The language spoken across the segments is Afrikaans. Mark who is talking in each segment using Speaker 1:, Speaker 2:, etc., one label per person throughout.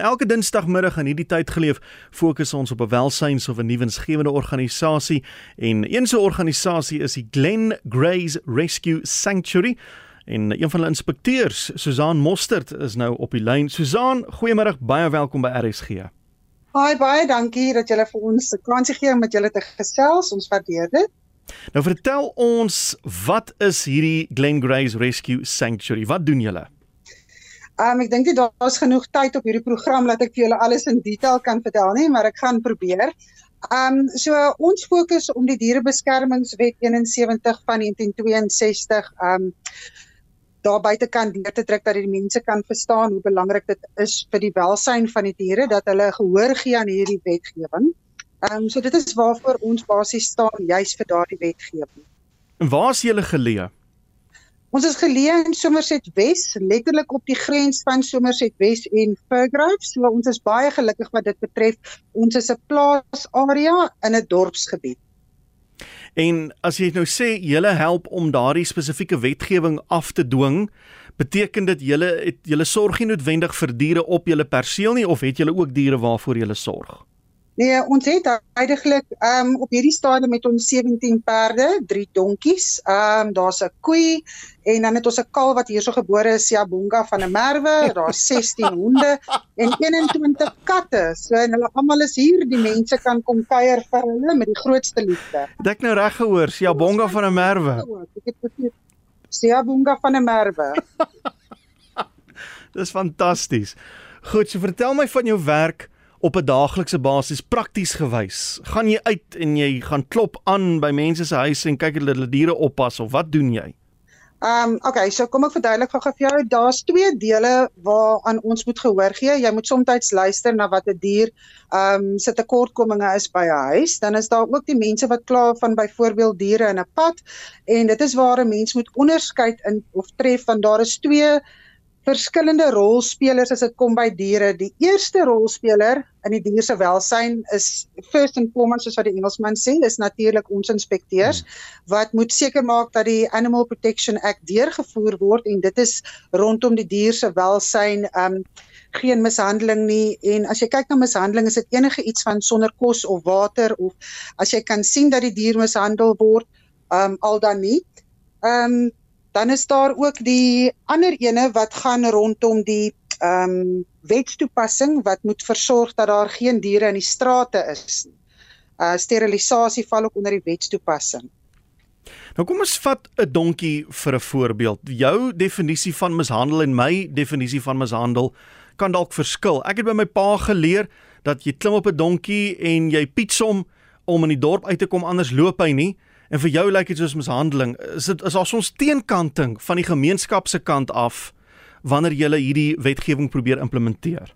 Speaker 1: Elke Dinsdagmiddag in hierdie tyd geleef, fokus ons op 'n welsyns of 'n nuwensgewende organisasie en een so 'n organisasie is die Glen Grays Rescue Sanctuary. En een van hulle inspekteurs, Susan Mostert, is nou op die lyn. Susan, goeiemôre, baie welkom by RSG.
Speaker 2: Hi, baie dankie dat julle vir ons 'n kans gee om met julle te gesels. Ons waardeer dit.
Speaker 1: Nou vertel ons, wat is hierdie Glen Grays Rescue Sanctuary? Wat doen julle?
Speaker 2: Um ek dink dit daar's genoeg tyd op hierdie program dat ek vir julle alles in detail kan vertel nie, maar ek gaan probeer. Um so ons fokus om die dierebeskermingswet 71 van 1962 um daar buite kan deur te druk dat die mense kan verstaan hoe belangrik dit is vir die welsyn van die diere dat hulle gehoor gee aan hierdie wetgewing. Um so dit is waarvoor ons basies staan juis vir daardie wetgewing.
Speaker 1: En waar is julle geleë?
Speaker 2: Ons is geleë in Somerset Wes, letterlik op die grens van Somerset Wes en Fairgrove. So ons is baie gelukkig wat dit betref. Ons is 'n plaasarea in 'n dorpsgebied.
Speaker 1: En as jy nou sê julle help om daardie spesifieke wetgewing af te dwing, beteken dit julle julle sorg nie noodwendig vir diere op julle perseel nie of het julle ook diere waarvoor julle sorg?
Speaker 2: Nee, ons het heidaglik ehm um, op hierdie stadium met ons 17 perde, 3 donkies. Ehm um, daar's 'n koei en dan het ons 'n kalf wat hierso gebore is, Siabunga van 'n merwe. Daar's 16 honde en 21 katte. So en hulle almal is hier. Die mense kan kom kuier vir hulle met die grootste liefde.
Speaker 1: Het ek nou reg gehoor, Siabunga van 'n merwe?
Speaker 2: Ek het gesê Siabunga van 'n merwe.
Speaker 1: Dis fantasties. Goed, so vertel my van jou werk op 'n daaglikse basis prakties gewys? Gaan jy uit en jy gaan klop aan by mense se huise en kyk hulle diere oppas of wat doen jy?
Speaker 2: Ehm um, okay, so kom ek verduidelik gou vir jou. Daar's twee dele waaraan ons moet gehoor gee. Jy moet soms luister na wat 'n die dier ehm um, se tekortkominge is by 'n huis. Dan is daar ook die mense wat kla van byvoorbeeld diere in 'n pad en dit is waar 'n mens moet onderskei in of tref van daar is twee verskillende rolspelers as dit kom by diere. Die eerste rolspeler in die dier se welsyn is first and foremost soos wat die Engelsman sê, is natuurlik ons inspekteurs hmm. wat moet seker maak dat die Animal Protection Act deurgevoer word en dit is rondom die dier se welsyn um geen mishandeling nie en as jy kyk na mishandeling is dit enige iets van sonder kos of water of as jy kan sien dat die dier mishandel word um al dan nie. Um Dan is daar ook die ander ene wat gaan rondom die ehm um, wetstoepassing wat moet versorg dat daar geen diere in die strate is. Uh sterilisasie val ook onder die wetstoepassing.
Speaker 1: Nou kom ons vat 'n donkie vir 'n voorbeeld. Jou definisie van mishandel en my definisie van mishandel kan dalk verskil. Ek het by my pa geleer dat jy klim op 'n donkie en jy piets hom om in die dorp uit te kom anders loop hy nie. En vir jou lyk dit soos mishandeling. Is dit is daar ons teenkanting van die gemeenskap se kant af wanneer jy hierdie wetgewing probeer implementeer?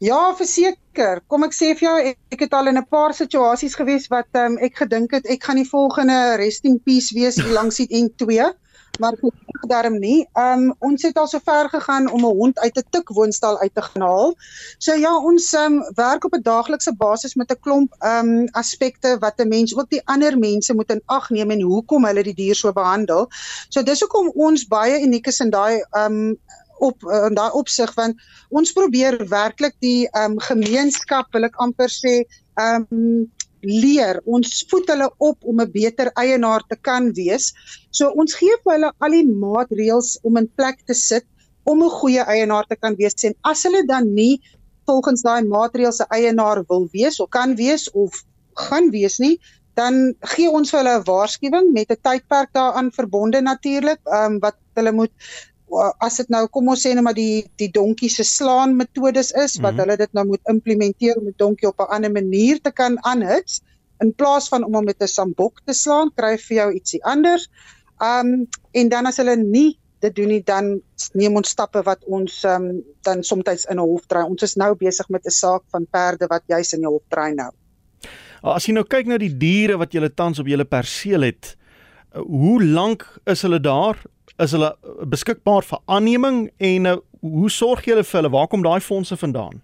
Speaker 2: Ja, verseker. Kom ek sê vir jou, ek het al in 'n paar situasies gewees wat um, ek gedink het ek gaan die volgende resting peace wees langs die N2 maar gelukkig daarom nie. Um, ons het al so ver gegaan om 'n hond uit 'n tik woonstal uit te haal. So ja, ons um, werk op 'n daaglikse basis met 'n klomp um, aspekte wat 'n mens ook die ander mense moet in ag neem en hoekom hulle die dier so behandel. So dis hoekom ons baie uniek is in daai um, op in daai opsig want ons probeer werklik die um, gemeenskap wil ek amper sê um, leer. Ons voed hulle op om 'n beter eienaar te kan wees. So ons gee vir hulle al die maatreëls om in plek te sit om 'n goeie eienaar te kan wees. En as hulle dan nie volgens daai maatreëls se eienaar wil wees of kan wees of gaan wees nie, dan gee ons vir hulle 'n waarskuwing met 'n tydperk daaraan verbonde natuurlik, ehm um, wat hulle moet as dit nou kom ons sê net maar die die donkie se slaan metodes is wat mm -hmm. hulle dit nou moet implementeer om 'n donkie op 'n ander manier te kan aanhits in plaas van om hom met 'n sambok te slaan kry vir jou ietsie anders. Um en dan as hulle nie dit doen nie dan neem ons stappe wat ons um dan soms in 'n hof dry. Ons is nou besig met 'n saak van perde wat juis in die hof dry nou.
Speaker 1: As jy nou kyk na die diere wat jy tans op jou perseel het, hoe lank is hulle daar? Is hulle beskikbaar vir aanneming en uh, hoe sorg julle vir hulle? Waar kom daai fondse vandaan?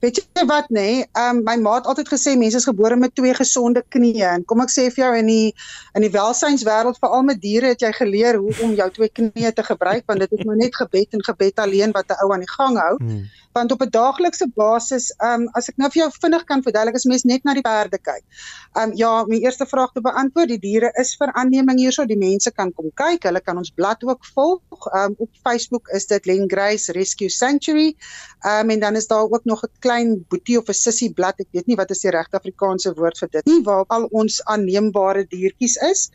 Speaker 2: Weet jy wat nê? Nee? Um my ma het altyd gesê mense is gebore met twee gesonde knieë en kom ek sê vir jou in die in die welsynswêreld veral met diere het jy geleer hoe om jou twee knieë te gebruik want dit is maar net gebed en gebed alleen wat 'n ou aan die gang hou. Hmm want op 'n daaglikse basis, ehm um, as ek nou vir jou vinnig kan verduidelik, as mens net na die perde kyk. Ehm um, ja, my eerste vraag te beantwoord, die diere is vir aanneming hierso, die mense kan kom kyk, hulle kan ons blad ook volg. Ehm um, op Facebook is dit Len Grace Rescue Sanctuary. Ehm um, en dan is daar ook nog 'n klein boetie of 'n sissie blad, ek weet nie wat is die regte Afrikaanse woord vir dit nie, waar al ons aanneembare diertjies is.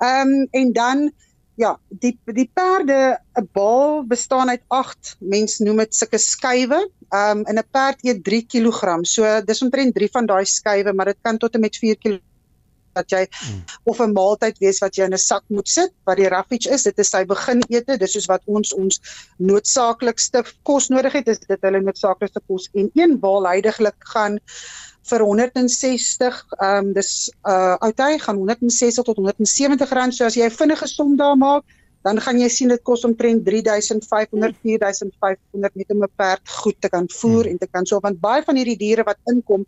Speaker 2: Ehm um, en dan Ja, die die perde 'n bal bestaan uit 8, mens noem dit sulke skuwe. Um en 'n perd eet 3 kg. So dis omtrent 3 van daai skuwe, maar dit kan tot en met 4 kg wat jy hmm. of 'n maaltyd wees wat jy in 'n sak moet sit. Wat die roughage is, dit is sy beginete, dis soos wat ons ons noodsaaklikste kos nodig het, is dit hulle noodsaaklikste kos en een bal heidaglik gaan vir 160 ehm um, dis uh outy gaan 160 tot 170 rand so as jy 'n vinnige som daar maak dan gaan jy sien dit kos omtrent 3500 4500 net om 'n perd goed te kan voer hmm. en te kan so want baie van hierdie diere wat inkom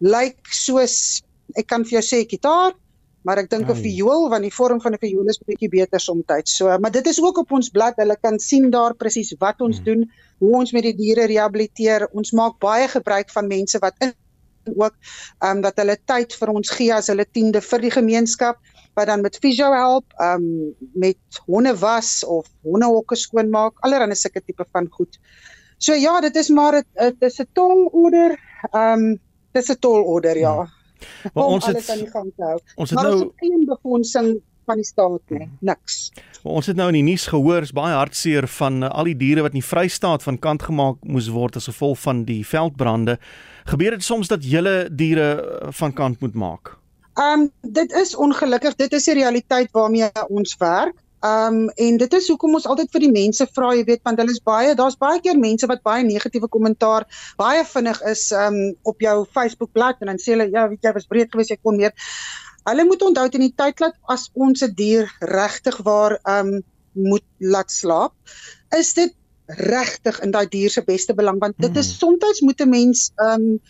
Speaker 2: lyk soos ek kan vir jou sê gitaar maar ek dink 'n viool want die vorm van 'n viool is bietjie beter soms. So, maar dit is ook op ons blad. Hulle kan sien daar presies wat ons hmm. doen, hoe ons met die diere rehabiliteer. Ons maak baie gebruik van mense wat in ook ehm um, dat hulle tyd vir ons gee as hulle tiende vir die gemeenskap wat dan met fisio help, ehm um, met honde was of hondehokke skoonmaak, allerlei sulke tipe van goed. So ja, dit is maar dit is 'n tolorder. Ehm um, dis 'n tolorder ja. Hmm.
Speaker 1: Maar ons het die gang hou. Ons het
Speaker 2: nou geen befondsing van die staat nie, hmm. niks.
Speaker 1: Maar ons het nou in die nuus gehoor, is baie hartseer van uh, al die diere wat in die Vrystaat van kant gemaak moes word as gevolg van die veldbrande. Gebeur dit soms dat julle diere uh, van kant moet maak?
Speaker 2: Ehm um, dit is ongelukkig, dit is die realiteit waarmee ons werk. Ehm um, en dit is hoekom ons altyd vir die mense vra, jy weet, want hulle is baie, daar's baie keer mense wat baie negatiewe kommentaar baie vinnig is ehm um, op jou Facebook bladsy en dan sê hulle ja, weet jy, was breed geweest, jy kon meer. Hulle moet onthou in die tyd dat as ons 'n dier regtig waar ehm um, moet laat slaap, is dit regtig in daai dier se beste belang want dit is hmm. soms moet 'n mens ehm um,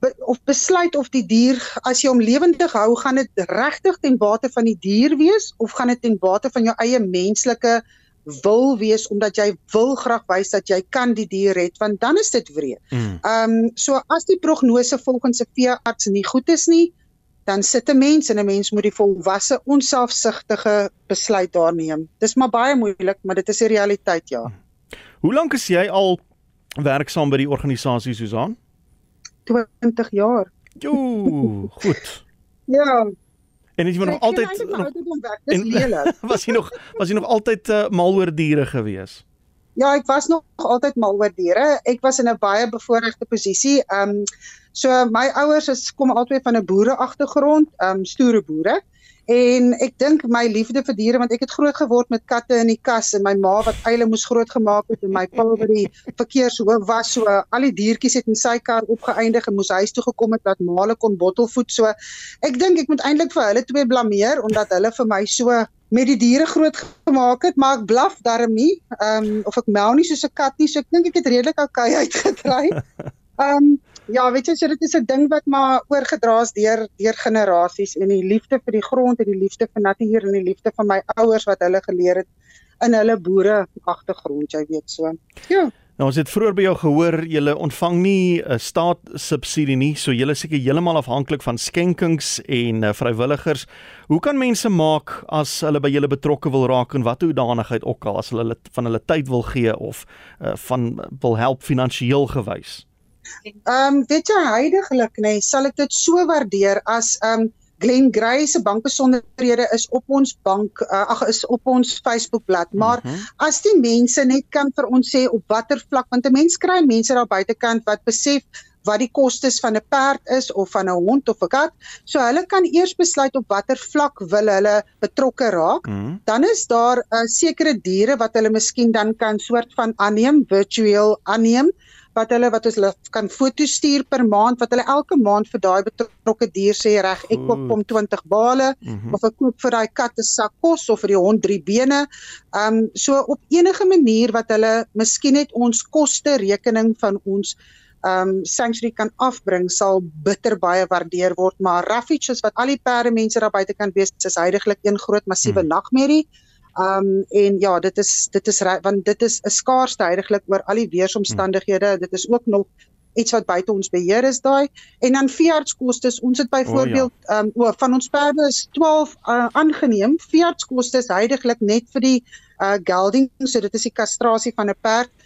Speaker 2: be, of besluit of die dier as jy hom lewendig hou, gaan dit regtig ten bate van die dier wees of gaan dit ten bate van jou eie menslike wil wees omdat jy wil graag wys dat jy kan die dier red want dan is dit wreed. Hmm. Ehm mm. um, so as die prognose volgens 'n veearts nie goed is nie, dan sit 'n mens en 'n mens moet die volwasse onselfsugtige besluit daar neem. Dis maar baie moeilik, maar dit is die realiteit ja. Hmm.
Speaker 1: Hoe lank is jy al werksaam by die organisasie Susan?
Speaker 2: 20 jaar.
Speaker 1: Jo, goed.
Speaker 2: ja.
Speaker 1: En het jy nog altyd
Speaker 2: en,
Speaker 1: was jy nog was jy nog altyd uh, mal oor diere gewees?
Speaker 2: Ja, ek was nog altyd mal oor diere. Ek was in 'n baie bevoordeelde posisie. Ehm um, so my ouers is kom altyd van 'n boere agtergrond, ehm um, stoere boere. En ek dink my liefde vir diere want ek het groot geword met katte in die kas en my ma wat eile moes grootgemaak het en my pa wat die verkeershoof was so al die diertjies het in sy kar opgeëindig en moes huis toe gekom het dat male kon bottelvoed so ek dink ek moet eintlik vir hulle twee blameer omdat hulle vir my so met die diere groot gemaak het maar ek blaf darm nie ehm um, of ek mel nie soos 'n kat nie so ek dink ek het redelik okay uitgedry ehm um, Ja, weet jy, so dit is 'n ding wat maar oorgedra is deur deur generasies en die liefde vir die grond en die liefde vir natuur en die liefde van my ouers wat hulle geleer het in hulle boere agtergrond, jy weet so. Ja.
Speaker 1: Nou ons het vroeër by jou gehoor jy ontvang nie 'n uh, staatssubsidie nie, so jy is seker heeltemal afhanklik van skenkings en uh, vrywilligers. Hoe kan mense maak as hulle by julle betrokke wil raak en watter hoedanigheid ook al as hulle van hulle tyd wil gee of uh, van wil help finansiëel gewys?
Speaker 2: Ehm um, weet jy heidaglik nê, nee, sal ek dit so waardeer as ehm um, Glen Gray se bankbesonderhede is op ons bank uh, ag is op ons Facebookblad maar mm -hmm. as die mense net kan vir ons sê op watter vlak want 'n mens kry mense daar buitekant wat besef wat die kostes van 'n perd is of van 'n hond of 'n kat so hulle kan eers besluit op watter vlak wil hulle betrokke raak mm -hmm. dan is daar 'n uh, sekere diere wat hulle miskien dan kan soort van aanneem virtueel aanneem wat hulle wat ons kan foto stuur per maand wat hulle elke maand vir daai betrokke dier sê reg ek koop hom 20 bale mm -hmm. of ek koop vir daai kat 'n sak kos of vir die hond drie bene. Ehm um, so op enige manier wat hulle miskien net ons koste rekening van ons ehm um, sanctuary kan afbring sal bitter baie waardeer word maar refuges wat al die perde mense daar buite kan wees is heidaglik een groot massiewe hmm. nagmerrie. Um, en ja, dit is dit is want dit is 'n skaarste heidaglik oor al die weeromstandighede. Hmm. Dit is ook nog iets wat buite ons beheer is daai en dan veeartskoste ons het byvoorbeeld oh, ja. um, van ons perde is 12 uh, aangeneem veeartskoste is heidaglik net vir die uh, gelding so dit is die kastrasie van 'n perd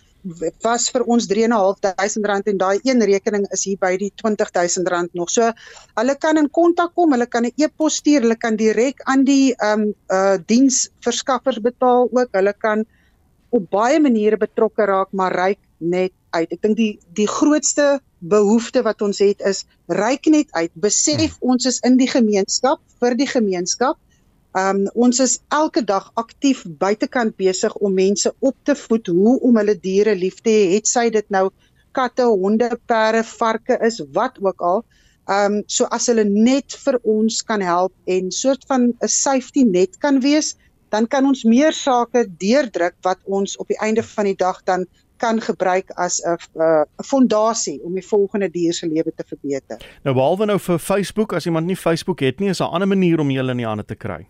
Speaker 2: was vir ons 3.500 rand en daai een rekening is hier by die 20000 rand nog. So hulle kan in kontak kom, hulle kan 'n e-pos stuur, hulle kan direk aan die ehm um, uh diensverskaffers betaal ook. Hulle kan op baie maniere betrokke raak, maar ryk net uit. Ek dink die die grootste behoefte wat ons het is ryk net uit. Besef hmm. ons is in die gemeenskap vir die gemeenskap Um ons is elke dag aktief buitekant besig om mense op te voed hoe om hulle diere lief te hê. Het sy dit nou katte, honde, perde, varke is wat ook al. Um so as hulle net vir ons kan help en soort van 'n safety net kan wees, dan kan ons meer sake deurdruk wat ons op die einde van die dag dan kan gebruik as 'n 'n fondasie om die volgende dier se lewe te verbeter.
Speaker 1: Nou behalwe nou vir Facebook, as iemand nie Facebook het nie, is daar 'n ander manier om julle in die hande te kry.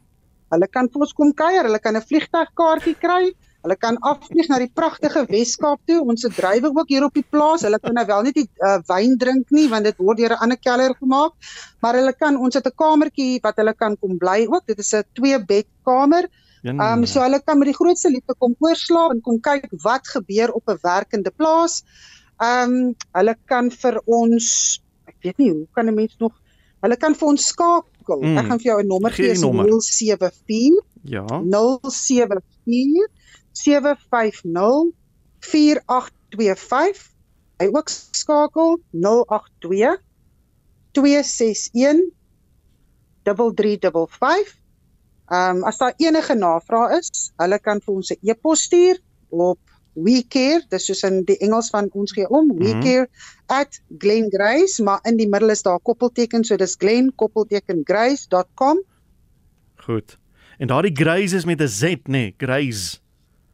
Speaker 2: Hulle kan vir ons kom kuier, hulle kan 'n vliegtuigkaartjie kry. Hulle kan afvlieg na die pragtige Weskaap toe. Ons se drywe ook hier op die plaas. Hulle kan nou wel nie die uh, wyn drink nie want dit word deur 'n ander keller gemaak, maar hulle kan ons het 'n kamertjie wat hulle kan kom bly ook. Dit is 'n twee bed kamer. Ehm um, so hulle kan met die grootste liefde kom oorslaap en kom kyk wat gebeur op 'n werkende plaas. Ehm um, hulle kan vir ons ek weet nie hoe kan 'n mens nog hulle kan vir ons skakel skakel. Mm. Ek gaan vir jou 'n nommer gee, 074
Speaker 1: Ja.
Speaker 2: 074 750 4825. Hy ook skakel 082 261 3355. Ehm um, as daar enige navrae is, hulle kan vir ons 'n e-pos stuur op we care dis soos in die Engels van ons gee om we mm -hmm. care at Glen Grace maar in die middel is daar koppelteken so dis Glen koppelteken grace.com
Speaker 1: Goed. En daardie Grace is met 'n Z nê, nee, Grace.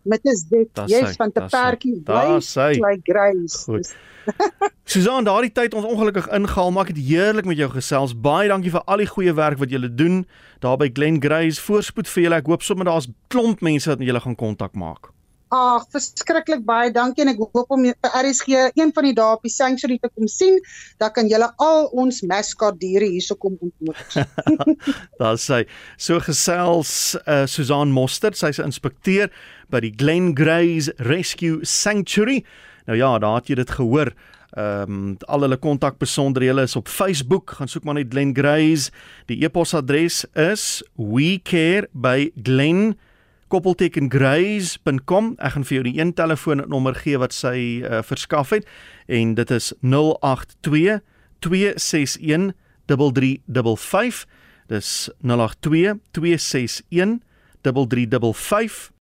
Speaker 2: Met 'n Z. Jy's van 'n perdjie bly like Grace.
Speaker 1: Goed. Susan, daardie tyd ons ongelukkig ingehaal, maar ek het heerlik met jou gesels. Baie dankie vir al die goeie werk wat julle doen daar by Glen Grace. Voorspoed vir julle. Ek hoop sommer daar's klomp mense wat met julle gaan kontak maak.
Speaker 2: Ag, verskriklik baie dankie en ek hoop om vir RSG een van die dae op die sanctuary te kom sien. Dan kan julle al ons mascot diere hierso kom ontmoet.
Speaker 1: Daar sê so gesels uh, Susan Mostert, sy's 'n inspekteur by die Glen Grace Rescue Sanctuary. Nou ja, daar het jy dit gehoor. Ehm um, al hulle kontakbesonderhede is op Facebook. Gaan soek maar net Glen Grace. Die e-posadres is wecare@glen.com koppeltekengrace.com. Ek gaan vir jou die een telefoonnommer gee wat sy uh, verskaf het en dit is 082 261 3355. Dis 082 261 3355